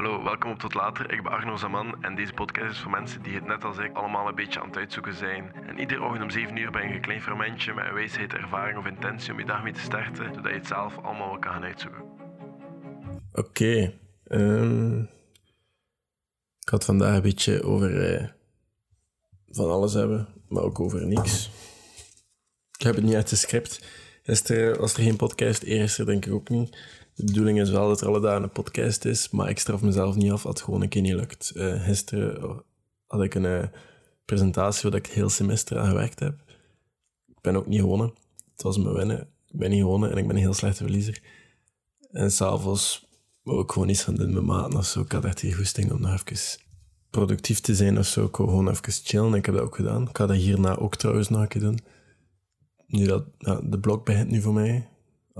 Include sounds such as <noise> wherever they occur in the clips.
Hallo, welkom op Tot Later. Ik ben Arno Zaman en deze podcast is voor mensen die het net als ik allemaal een beetje aan het uitzoeken zijn. En iedere ochtend om 7 uur ben je een klein fermentje met een wijsheid, ervaring of intentie om je dag mee te starten, zodat je het zelf allemaal wel kan gaan uitzoeken. Oké. ehm, ik had vandaag een beetje over eh, van alles hebben, maar ook over niks. Ik heb het niet uit de script. Gisteren was er geen podcast, eerst denk ik ook niet. De bedoeling is wel dat er alle dagen een podcast is, maar ik straf mezelf niet af als het gewoon een keer niet lukt. Eh, gisteren had ik een eh, presentatie waar ik het heel semester aan gewerkt heb. Ik ben ook niet gewonnen. Het was me winnen. Ik ben niet gewonnen en ik ben een heel slechte verliezer. En s'avonds wou ik gewoon iets gaan doen met maten of zo. Ik had echt die goesting om nog even productief te zijn of zo. Ik wou gewoon even chillen. Ik heb dat ook gedaan. Ik ga dat hierna ook trouwens nog een keer doen. Nu dat de blok begint nu voor mij.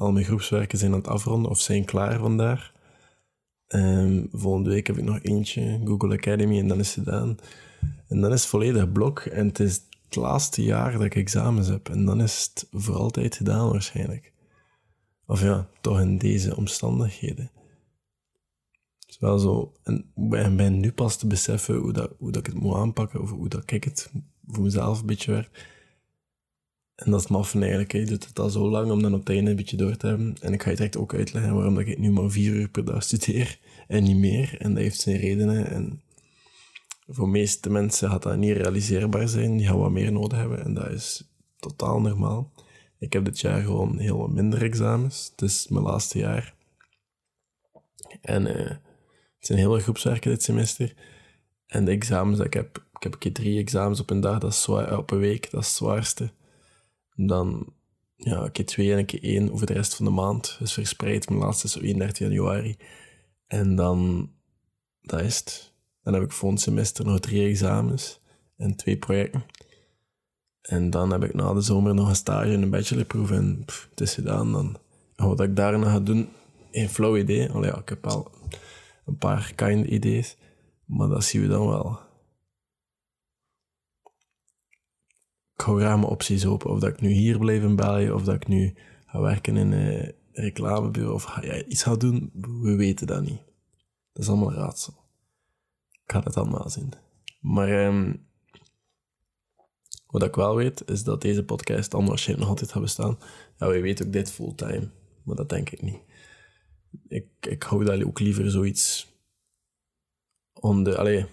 Al mijn groepswerken zijn aan het afronden of zijn klaar vandaag. Ehm, volgende week heb ik nog eentje, Google Academy, en dan is het gedaan. En dan is het volledig blok. En het is het laatste jaar dat ik examens heb. En dan is het voor altijd gedaan waarschijnlijk. Of ja, toch in deze omstandigheden. Het is wel zo. En ben nu pas te beseffen hoe, dat, hoe dat ik het moet aanpakken, of hoe dat ik het voor mezelf een beetje werk. En dat is maffen eigenlijk. Je doet het al zo lang om dan op het einde een beetje door te hebben. En ik ga je direct ook uitleggen waarom dat ik nu maar vier uur per dag studeer en niet meer. En dat heeft zijn redenen. En voor de meeste mensen gaat dat niet realiseerbaar zijn. Die gaan wat meer nodig hebben. En dat is totaal normaal. Ik heb dit jaar gewoon heel wat minder examens. Het is mijn laatste jaar. En eh, het zijn heel veel groepswerken dit semester. En de examens dat ik heb, ik heb een keer drie examens op een dag, dat is zwaar, op een week, dat is het zwaarste. Dan ja, een keer twee en een keer één over de rest van de maand. Dus verspreid. Mijn laatste is op 31 januari. En dan, dat is het. Dan heb ik volgend semester nog drie examens en twee projecten. En dan heb ik na de zomer nog een stage en een bachelorproef. En het is gedaan dan. Wat ik daarna ga doen, geen flauw idee. Allee, ja, ik heb al een paar kind ideeën. Maar dat zien we dan wel. Ik hou graag opties open. Of dat ik nu hier blijf in België, of dat ik nu ga werken in een reclamebureau, of ja, iets ga doen, we weten dat niet. Dat is allemaal raadsel. Ik ga het allemaal zien. Maar ehm, wat ik wel weet, is dat deze podcast dan waarschijnlijk nog altijd gaat bestaan. Ja, wie weet ook dit fulltime, maar dat denk ik niet. Ik, ik hou dat ook liever zoiets on the, allee,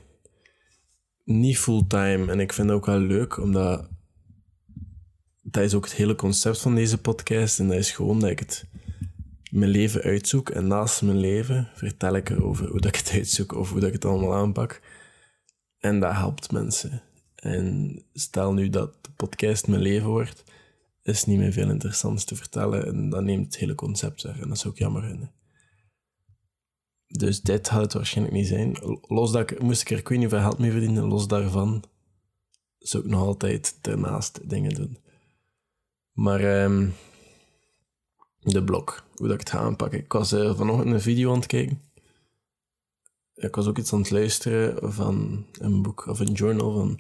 niet fulltime. En ik vind het ook wel leuk, omdat dat is ook het hele concept van deze podcast. En dat is gewoon dat ik het mijn leven uitzoek. En naast mijn leven vertel ik erover hoe dat ik het uitzoek of hoe dat ik het allemaal aanpak. En dat helpt mensen. En stel nu dat de podcast mijn leven wordt, is niet meer veel interessants te vertellen. En dan neemt het hele concept weg. En dat is ook jammer vinden. Dus dit gaat het waarschijnlijk niet zijn. Los dat ik, moest ik er ik weet niet hoeveel geld mee verdienen, los daarvan zou ik nog altijd daarnaast dingen doen. Maar ehm, de blog, hoe dat ik het ga aanpakken. Ik was eh, vanochtend een video aan het kijken. Ik was ook iets aan het luisteren van een boek of een journal van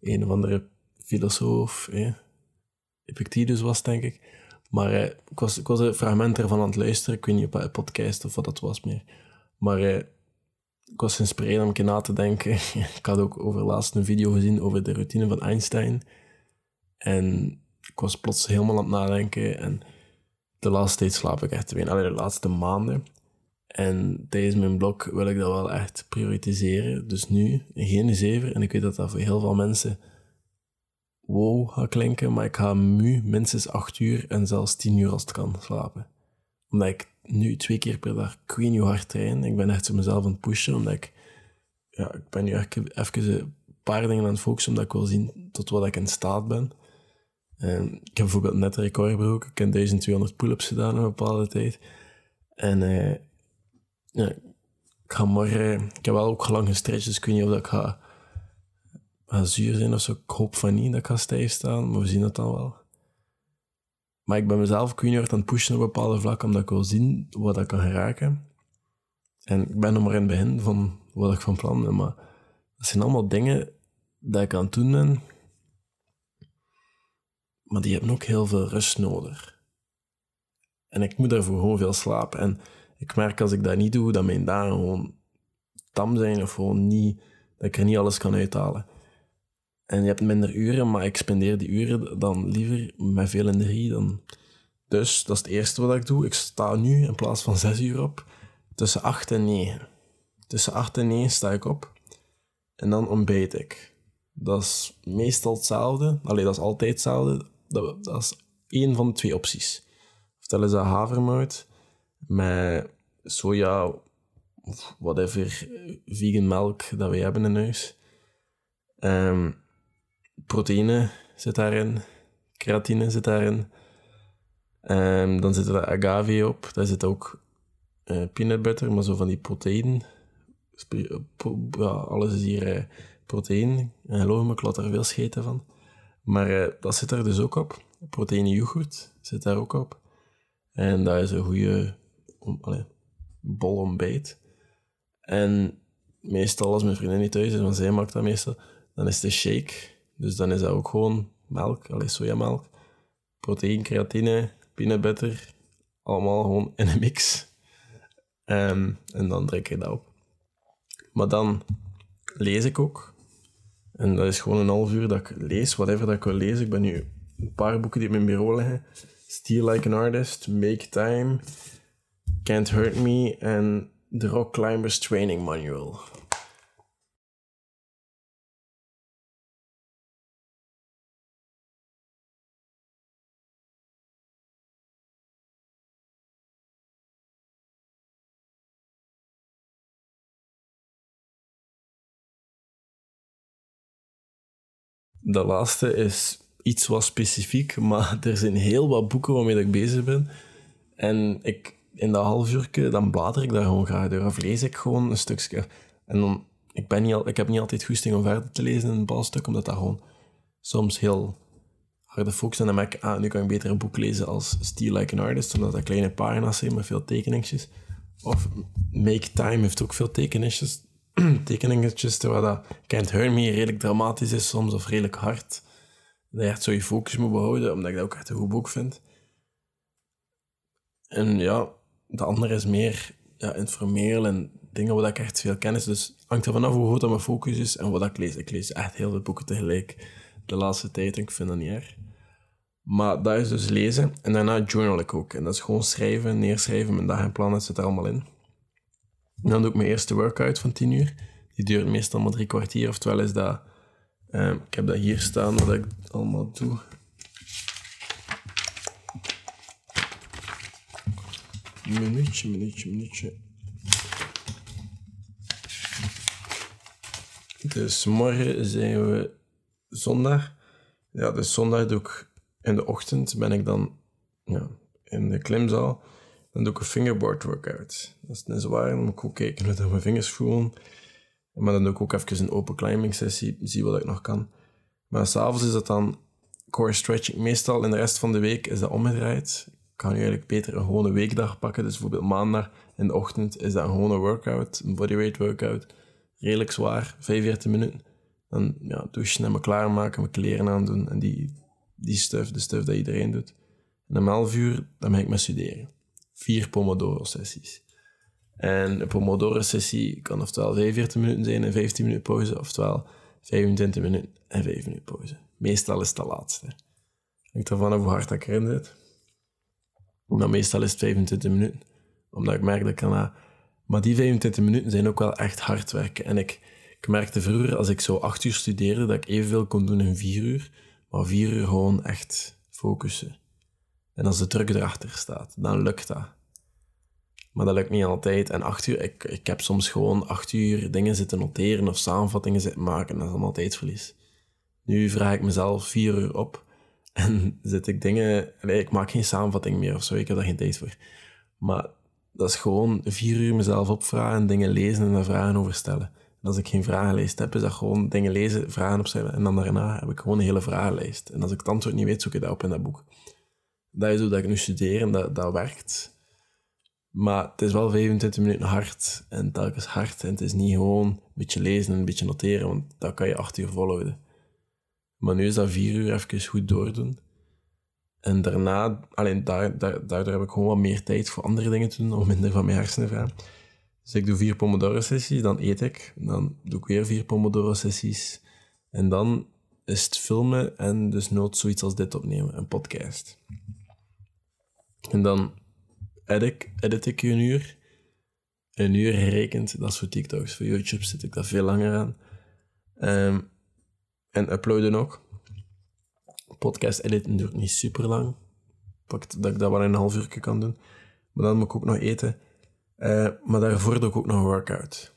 een of andere filosoof. Eh. Epictetus was, denk ik. Maar eh, ik, was, ik was een fragment ervan aan het luisteren. Ik weet niet op een podcast of wat dat was meer. Maar eh, ik was geïnspireerd om een keer na te denken. <laughs> ik had ook over laatst een video gezien over de routine van Einstein. En ik was plots helemaal aan het nadenken. En de laatste tijd slaap ik echt te weinig. De laatste maanden. En tijdens mijn blog wil ik dat wel echt prioritiseren. Dus nu, geen zeven. En ik weet dat dat voor heel veel mensen wow gaat klinken. Maar ik ga nu minstens acht uur en zelfs tien uur als het kan slapen. Omdat ik nu twee keer per dag niet hoe hard train. Ik ben echt zo mezelf aan het pushen. Omdat ik... Ja, ik ben nu echt even een paar dingen aan het focussen. Omdat ik wil zien tot wat ik in staat ben. En ik heb bijvoorbeeld net een record gebroken. Ik heb 1200 pull-ups gedaan in een bepaalde tijd. En eh, ik ga morgen... Ik heb wel ook lang gestretched, dus ik weet niet of dat ik ga, zuur zijn of zo. Ik hoop van niet dat ik ga stijf staan, maar we zien het dan wel. Maar ik ben mezelf, niet, hard aan het pushen op bepaalde vlakken, omdat ik wil zien wat ik kan geraken. En ik ben nog maar in het begin van wat ik van plan ben, maar dat zijn allemaal dingen dat ik aan het doen ben, maar die hebben ook heel veel rust nodig. En ik moet daarvoor gewoon veel slapen. En ik merk als ik dat niet doe, dat mijn dagen gewoon tam zijn of gewoon niet, dat ik er niet alles kan uithalen. En je hebt minder uren, maar ik spendeer die uren dan liever met veel energie. Dan... Dus dat is het eerste wat ik doe. Ik sta nu in plaats van zes uur op, tussen acht en negen. Tussen acht en negen sta ik op en dan ontbijt ik. Dat is meestal hetzelfde. Alleen dat is altijd hetzelfde. Dat, is één van de twee opties. Ofwel is dat havermout met soja of whatever vegan melk dat wij hebben in huis. Um, proteïne zit daarin, creatine zit daarin. Um, dan zit er agave op, daar zit ook uh, peanut butter, maar zo van die proteïne. Ja, alles is hier uh, proteïne. En geloof me, ik laat er veel scheten van. Maar uh, dat zit er dus ook op. Proteïne yoghurt zit daar ook op. En dat is een goede um, bol ontbijt. En meestal, als mijn vriendin niet thuis is, want zij maakt dat meestal, dan is een shake. Dus dan is dat ook gewoon melk, alleen sojamelk, proteïne, creatine, peanut butter, allemaal gewoon in een mix. Ehm, en dan drink ik dat op. Maar dan lees ik ook. En dat is gewoon een half uur dat ik lees, whatever dat ik wil lezen. Ik ben nu een paar boeken die op mijn bureau liggen. Steal Like an Artist, Make Time, Can't Hurt Me en The Rock Climbers Training Manual. De laatste is iets wat specifiek, maar <laughs> er zijn heel wat boeken waarmee ik bezig ben. En ik, in dat half uur, dan blader ik daar gewoon graag door. Of lees ik gewoon een stukje. En dan, ik, ben niet ik heb niet altijd goesting om verder te lezen in een balstuk, omdat dat gewoon soms heel harde focus En dan merk ik, ah, nu kan ik beter een boek lezen als Steal Like an Artist, omdat dat kleine pagina's zijn met veel tekeningetjes. Of Make Time heeft ook veel tekeningetjes. <clears throat> tekeningetjes, terwijl dat Can't Hurt Me redelijk dramatisch is soms, of redelijk hard. Dat je echt zo je focus moet behouden, omdat ik dat ook echt een goed boek vind. En ja, de andere is meer ja, informeel en dingen waar ik echt veel kennis. Dus hangt er vanaf hoe dat mijn focus is en wat ik lees. Ik lees echt heel veel boeken tegelijk de laatste tijd en ik vind dat niet erg. Maar dat is dus lezen en daarna journal ik ook. En dat is gewoon schrijven, neerschrijven, mijn dag en plannen zit er allemaal in. En dan doe ik mijn eerste workout van 10 uur. Die duurt meestal maar drie kwartier, oftewel is dat... Um, ik heb dat hier staan, wat ik allemaal doe. Minuutje, minuutje, minuutje. Dus morgen zijn we zondag. Ja, dus zondag doe ik in de ochtend ben ik dan ja, in de klimzaal. Dan doe ik een fingerboard workout. Dat is een zwaar, moet ik ook kijken hoe mijn vingers voelen. Maar dan doe ik ook even een open climbing sessie, zie wat ik nog kan. Maar s'avonds is dat dan core stretching. Meestal in de rest van de week is dat omgedraaid. Ik kan nu eigenlijk beter een gewone weekdag pakken. Dus bijvoorbeeld maandag in de ochtend is dat een gewone workout, een bodyweight workout. Redelijk zwaar, 45 minuten. Dan ja, douchen en me klaarmaken, mijn kleren aandoen en die, die stuff, de stuff dat iedereen doet. En om 11 uur, dan ben ik met studeren vier Pomodoro-sessies. En een Pomodoro-sessie kan oftewel 45 minuten zijn en 15 minuten pauze, oftewel 25 minuten en 5 minuten pauze. Meestal is het de laatste. Hangt ervan af hoe hard ik erin zit. Maar meestal is het 25 minuten, omdat ik merk dat ik kan... Maar die 25 minuten zijn ook wel echt hard werken. En ik, ik merkte vroeger, als ik zo 8 uur studeerde, dat ik evenveel kon doen in 4 uur. Maar 4 uur gewoon echt focussen. En als de druk erachter staat, dan lukt dat. Maar dat lukt niet altijd. En acht uur, ik, ik heb soms gewoon acht uur dingen zitten noteren of samenvattingen zitten maken. Dat is allemaal tijdsverlies. Nu vraag ik mezelf vier uur op <laughs> en zit ik dingen... Nee, ik maak geen samenvatting meer of zo, ik heb daar geen tijd voor. Maar dat is gewoon vier uur mezelf opvragen, dingen lezen en daar vragen over stellen. En als ik geen vragenlijst heb, is dat gewoon dingen lezen, vragen opstellen en dan daarna heb ik gewoon een hele vragenlijst. En als ik het antwoord niet weet, zoek ik dat op in dat boek dat is hoe dat ik nu studeer en dat, dat werkt. Maar het is wel 25 minuten hard en telkens hard. En het is niet gewoon een beetje lezen en een beetje noteren, want dat kan je acht uur volhouden. Maar nu is dat vier uur even goed doordoen. En daarna, alleen daar, daar, daardoor heb ik gewoon wat meer tijd voor andere dingen te doen, om minder van mijn hersenen vragen. Dus ik doe vier Pomodoro-sessies, dan eet ik. Dan doe ik weer vier Pomodoro-sessies. En dan is het filmen en dus nooit zoiets als dit opnemen, een podcast. En dan edit, edit ik een uur. Een uur gerekend, dat is voor TikToks. Voor YouTube zit ik daar veel langer aan. Ehm, en uploaden ook. Podcast editen duurt niet super lang. Pak dat ik dat wel een half uur kan doen. Maar dan moet ik ook nog eten. Uh, maar daarvoor doe ik ook nog een workout.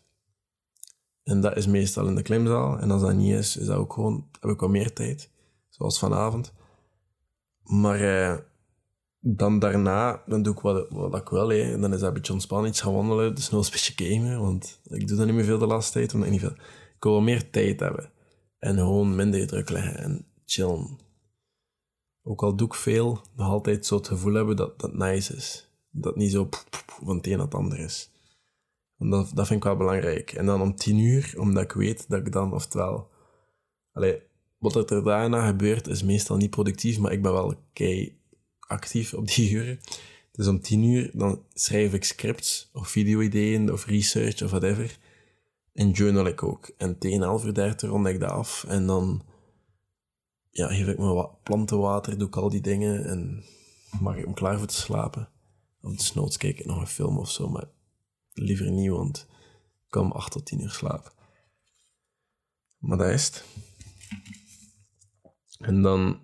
En dat is meestal in de klimzaal. En als dat niet is, is dat ook gewoon, heb ik wat meer tijd. Zoals vanavond. Maar uh, dan daarna, dan doe ik wat, wat ik wil. Hè. Dan is dat een beetje ontspannen, iets gaan wandelen. Dus nog een beetje gamen. Want ik doe dat niet meer veel de laatste tijd. Omdat ik, niet veel, ik wil wat meer tijd hebben. En gewoon minder druk leggen en chillen. Ook al doe ik veel, nog altijd zo het gevoel hebben dat dat nice is. Dat niet zo van het een naar het ander is. En dat, dat vind ik wel belangrijk. En dan om tien uur, omdat ik weet dat ik dan, oftewel... Allee, wat er daarna gebeurt, is meestal niet productief, maar ik ben wel kei actief op die uren. Dus om tien uur, dan schrijf ik scripts, of video-ideeën, of research, of whatever. En journal ik ook. En tegen half uur dertig rond ik dat af. En dan ja, geef ik me wat plantenwater, doe ik al die dingen. En maak ik hem klaar voor te slapen. Of desnoods kijk ik nog een film of zo. Maar liever niet, want ik kan om acht tot tien uur slapen. Maar dat is het. En dan,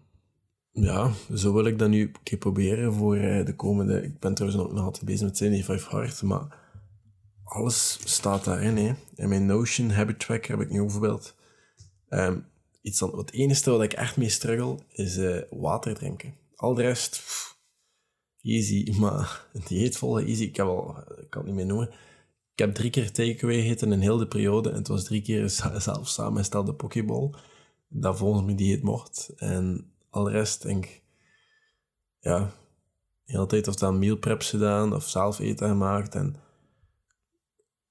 ja, zo wil ik dat nu een keer proberen voor eh, de komende... Ik ben trouwens nog altijd bezig met 75 Hard, maar alles staat daarin. Hè. In mijn Notion Habit Tracker heb ik nu bijvoorbeeld... Um, iets dan, het enige wat ik echt mee struggle, is uh, water drinken. Al de rest, easy. <laughs> Maar dieet volgen, easy. Ik, heb al, ik kan het niet meer noemen. Ik heb drie keer takeaway gegeten in heel de periode. En het was drie keer <laughs> zelf samengestelde pokeball. Dat volgens mijn dieet mocht. En al de rest, denk ik... Ja, tijd of dan meal preps gedaan of zelf eten gemaakt. En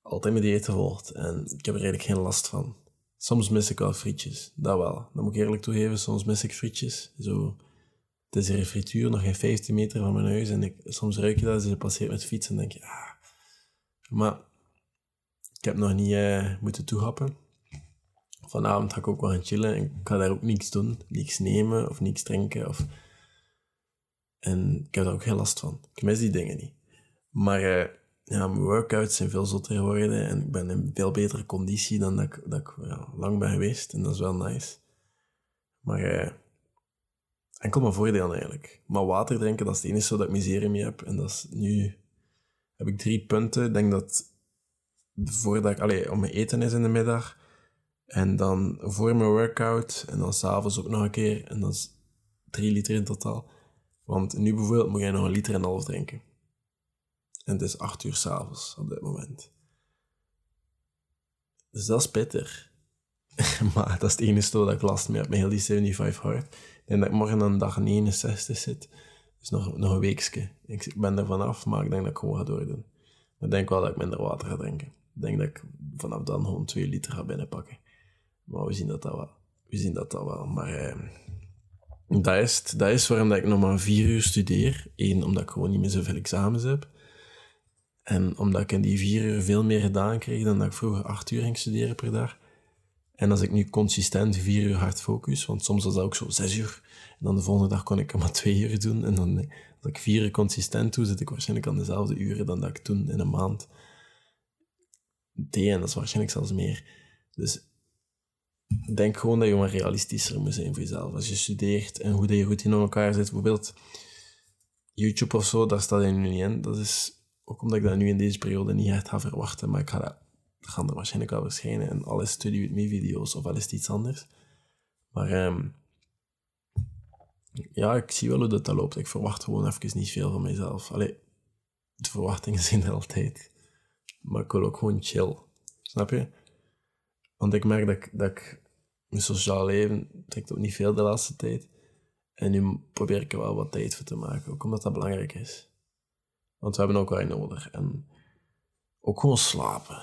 altijd mijn dieet gevolgd. En ik heb er eigenlijk geen last van. Soms mis ik wel frietjes, dat wel. Dat moet ik eerlijk toegeven, soms mis ik frietjes. Zo, het is een frituur, nog geen 15 meter van mijn huis. En ik, soms ruik je dat als je passeert met fiets en denk je, ah. Maar ik heb nog niet uh, moeten toehappen. Vanavond ga ik ook wel gaan chillen en ik ga daar ook niks doen. Niks nemen of niks drinken. Of... En ik heb daar ook geen last van. Ik mis die dingen niet. Maar uh, ja, mijn workouts zijn veel zotter geworden en ik ben in veel betere conditie dan dat ik, dat ik ja, lang ben geweest. En dat is wel nice. Maar eh, enkel maar voordeel eigenlijk. Maar water drinken, dat is het enige dat ik miserie mee heb. En dat is nu... Heb ik drie punten. Ik denk dat voordat ik... Allee, om mijn eten is in de middag. En dan voor mijn workout. En dan s'avonds ook nog een keer. En dat is drie liter in totaal. Want nu bijvoorbeeld moet jij nog een liter en een half drinken. En het is acht uur s'avonds op dit moment. Dus dat is bitter. <laughs> maar dat is het enige dat ik last mee heb met heel die 75 hard. En dat ik morgen aan dag 69 zit. Dus nog, nog een weekje. Ik ben er vanaf, maar ik denk dat ik gewoon ga doordoen. Maar ik denk wel dat ik minder water ga drinken. Ik denk dat ik vanaf dan gewoon 2 liter ga binnenpakken. Maar we zien dat, dat wel. We zien dat, dat wel. Maar eh, dat, is, dat is waarom dat ik nog maar 4 uur studeer. Eén, omdat ik gewoon niet meer zoveel examens heb. En omdat ik in die vier uur veel meer gedaan kreeg dan dat ik vroeger acht uur ging studeren per dag. En als ik nu consistent vier uur hard focus, want soms was dat ook zo zes uur. En dan de volgende dag kon ik maar twee uur doen. En dan als ik vier uur consistent doe, zit ik waarschijnlijk aan dezelfde uren dan dat ik toen in een maand deed. En dat is waarschijnlijk zelfs meer. Dus denk gewoon dat je maar realistischer moet zijn voor jezelf. Als je studeert en hoe dat je routine in elkaar zit. Bijvoorbeeld YouTube of zo, daar staat je nu niet in. Dat is ook omdat ik dat nu in deze periode niet echt ga verwachten, maar ik ga dat, gaan er waarschijnlijk wel verschijnen. En alles Study With Me video's of al is het iets anders. Maar um, ja, ik zie wel hoe dat, loopt. Ik verwacht gewoon even niet veel van mezelf. Allee, de verwachtingen <laughs> zijn altijd. Maar ik wil ook gewoon chill. Snap je? Want ik merk dat ik, dat ik mijn sociaal leven trekt ook niet veel de laatste tijd. En nu probeer ik er wel wat tijd voor te maken, ook omdat dat belangrijk is. Want we hebben ook wel nodig. En ook gewoon slapen.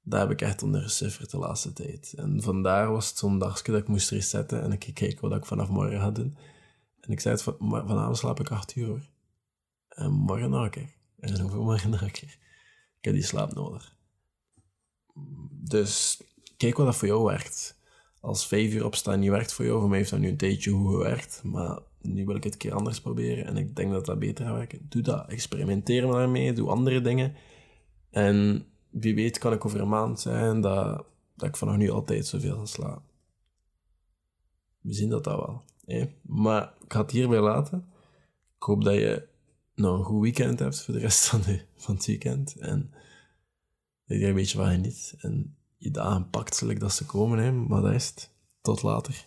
Daar heb ik echt onder gesufferd de laatste tijd. En vandaar was het zo'n dagje dat ik moest resetten en ik keek wat ik vanaf morgen ga doen. En ik zei het, van, vanavond slaap ik acht uur. En morgen nog een keer. En hoeveel morgen een keer. Ik heb die slaap nodig. Dus kijk wat dat voor jou werkt. Als vijf uur opstaan niet werkt voor jou, voor mij heeft dat nu een tijdje goed gewerkt, maar nu wil ik het een keer anders proberen en ik denk dat dat beter gaat werken. Doe dat. Experimenteer maar daarmee. Doe andere dingen. En wie weet kan ik over een maand zijn dat, dat ik vanaf nu altijd zoveel ga slapen. We zien dat dat wel. Hè? Maar ik ga het hierbij laten. Ik hoop dat je nog een goed weekend hebt voor de rest van, de, van het weekend. En dat je er een beetje van geniet. En je dagen pakt, zoals dat ze komen. Hè? Maar dat is het. Tot later.